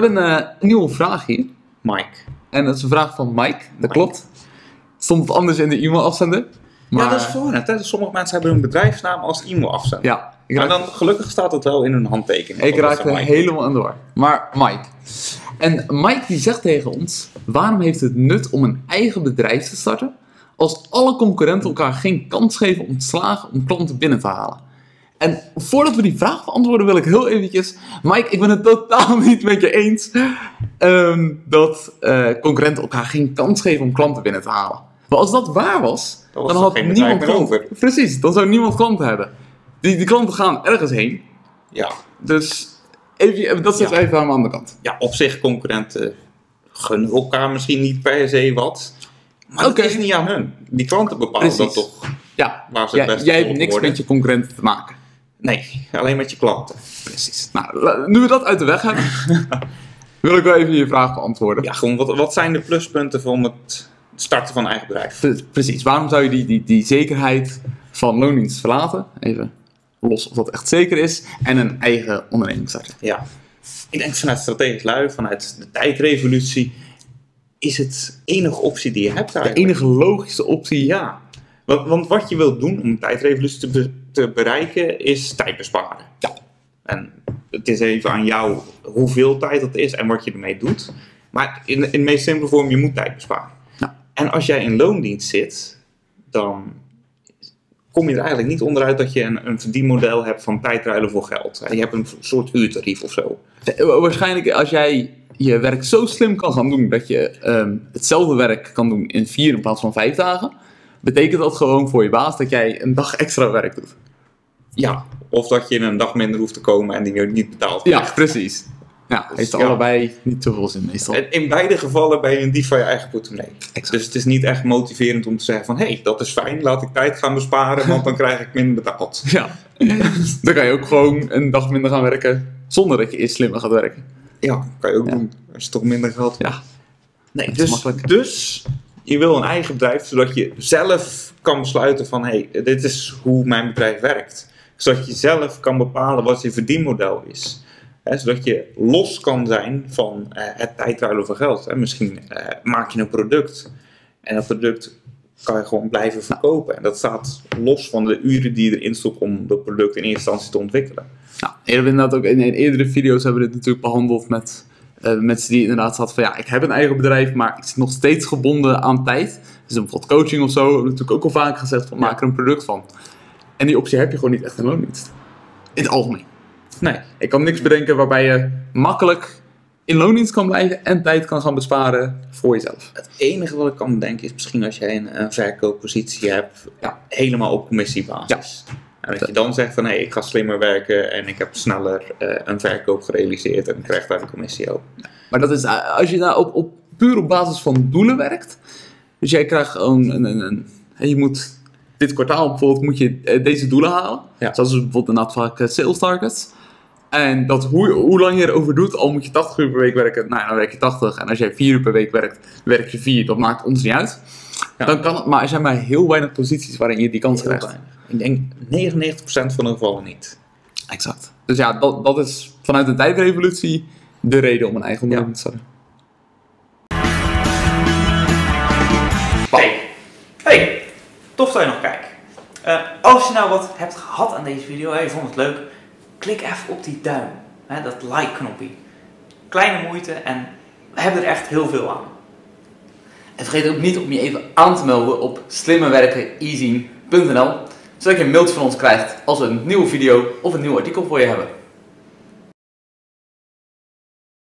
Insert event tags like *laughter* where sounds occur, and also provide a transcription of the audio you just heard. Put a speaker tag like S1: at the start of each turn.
S1: hebben een eh, nieuwe vraag hier.
S2: Mike.
S1: En dat is een vraag van Mike. Dat klopt. Stond het anders in de e-mail afzender. Maar,
S2: Ja, dat is voor het. Hè? Sommige mensen hebben hun bedrijfsnaam als e-mail afzenden.
S1: Ja, ik
S2: Maar
S1: raak,
S2: dan gelukkig staat het wel in hun handtekening.
S1: ik raakte
S2: een Mike.
S1: helemaal aan door. Maar Mike. En Mike die zegt tegen ons: waarom heeft het nut om een eigen bedrijf te starten als alle concurrenten elkaar geen kans geven om te slagen om klanten binnen te halen? En voordat we die vraag beantwoorden, wil ik heel eventjes... Mike, ik ben het totaal *laughs* niet met je eens ehm, dat eh, concurrenten elkaar geen kans geven om klanten binnen te halen. Maar als dat waar was,
S2: Dan was
S1: dan had niemand klanten. Precies, dan zou niemand klanten hebben. Die, die klanten gaan ergens heen.
S2: Ja.
S1: Dus even, dat zit
S2: Ja.
S1: even aan de andere kant.
S2: ja, op zich concurrenten gunnen elkaar misschien niet per se wat. Maar
S1: Oké.
S2: het is niet aan hun. Die klanten bepalen
S1: Precies.
S2: dat toch
S1: Ja,
S2: waar ze het beste
S1: jij hebt niks
S2: worden.
S1: met je concurrenten te maken.
S2: Nee, alleen met je klanten.
S1: Precies. Nou, nu we dat uit de weg hebben, *laughs* wil ik wel even je vraag beantwoorden.
S2: Ja, gewoon wat, wat zijn de pluspunten van het starten van een eigen bedrijf?
S1: Pre- Precies, waarom zou je die, die, die zekerheid van loondienst verlaten? Even los of dat echt zeker is. En een eigen onderneming starten.
S2: Ja. Ik denk vanuit strategisch lui, vanuit de tijdrevolutie, is het enige optie die je hebt
S1: De
S2: eigenlijk.
S1: enige logische optie.
S2: Ja. Want, want wat je wilt doen om tijdrevolutie te, be- te bereiken, is tijd besparen.
S1: Ja.
S2: En het is even aan jou hoeveel tijd dat is en wat je ermee doet. Maar in, in de meest simpele vorm, je moet tijd besparen. En als jij in loondienst zit, dan kom je er eigenlijk niet onderuit dat je een, een verdienmodel hebt van tijdruilen voor geld. Je hebt een soort uurtarief of zo.
S1: Eh, Waarschijnlijk als jij je werk zo slim kan gaan doen dat je ehm, hetzelfde werk kan doen in vier in plaats van vijf dagen, betekent dat gewoon voor je baas dat jij een dag extra werk doet.
S2: Ja. Of dat je een dag minder hoeft te komen en die je niet betaalt.
S1: Ja, precies. Ja, heeft
S2: ja.
S1: allebei niet zoveel zin meestal.
S2: En in beide gevallen ben je een dief van je eigen portemonnee.
S1: Exact.
S2: Dus het is niet echt motiverend om te zeggen van... hé, hey, dat is fijn, laat ik tijd gaan besparen, want dan krijg ik minder betaald. *laughs*
S1: Ja. Dan kan je ook gewoon een dag minder gaan werken zonder dat je eerst slimmer gaat werken.
S2: Ja, kan je ook
S1: Ja.
S2: doen als je toch minder geld hebt.
S1: Ja.
S2: Nee,
S1: is
S2: dus,
S1: makkelijk.
S2: dus je wil een eigen bedrijf, zodat je zelf kan besluiten van... hé, hey, dit is hoe mijn bedrijf werkt. Zodat je zelf kan bepalen wat je verdienmodel is. Hè, zodat je los kan zijn van eh, het tijdruilen van geld. Hè. Misschien eh, maak je een product en dat product kan je gewoon blijven verkopen. En dat staat los van de uren die je erin stopt om dat product in eerste instantie te ontwikkelen.
S1: Nou, eerder inderdaad ook in, in eerdere video's hebben we dit natuurlijk behandeld met eh, mensen die inderdaad zaten van ja, ik heb een eigen bedrijf, maar ik zit nog steeds gebonden aan tijd. Dus bijvoorbeeld coaching of zo, natuurlijk ook al vaak gezegd van
S2: Ja.
S1: maak er een product van. En die optie heb je gewoon niet echt in loondienst. In het algemeen.
S2: Nee,
S1: Ik kan niks bedenken waarbij je makkelijk in loondienst kan blijven en tijd kan gaan besparen voor jezelf.
S2: Het enige wat ik kan bedenken is misschien als jij een, een verkooppositie hebt,
S1: Ja.
S2: helemaal op commissiebasis. En dat je dan zegt van hé, ik ga slimmer werken en ik heb sneller eh, een verkoop gerealiseerd en krijg daar een commissie op.
S1: Maar dat is eh, als je daar op, op, puur op basis van doelen werkt. Dus jij krijgt een, een, een en je moet dit kwartaal bijvoorbeeld moet je eh, deze doelen halen.
S2: Ja.
S1: Zoals bijvoorbeeld inderdaad vaak sales targets. En dat hoe, hoe lang je erover doet, al moet je 80 uur per week werken, nou ja, dan werk je 80. En als jij 4 uur per week werkt, werk je 4. Dat maakt ons niet uit.
S2: Ja.
S1: Dan kan het, maar er zijn maar heel weinig posities waarin je die kans
S2: Heel
S1: krijgt.
S2: weinig. Ik denk 99% van de gevallen niet.
S1: Exact. Dus ja, dat, dat is vanuit de tijdrevolutie de reden om een eigen onderneming te starten.
S3: Hey, hey, tof dat je nog kijkt. Eh, als je nou wat hebt gehad aan deze video en je vond het leuk, klik even op die duim, hè, dat like-knopje. Kleine moeite en we hebben er echt heel veel aan.
S1: En vergeet ook niet om je even aan te melden op slimmerwerkeneasy.nl zodat je een mailtje van ons krijgt als we een nieuwe video of een nieuw artikel voor je hebben.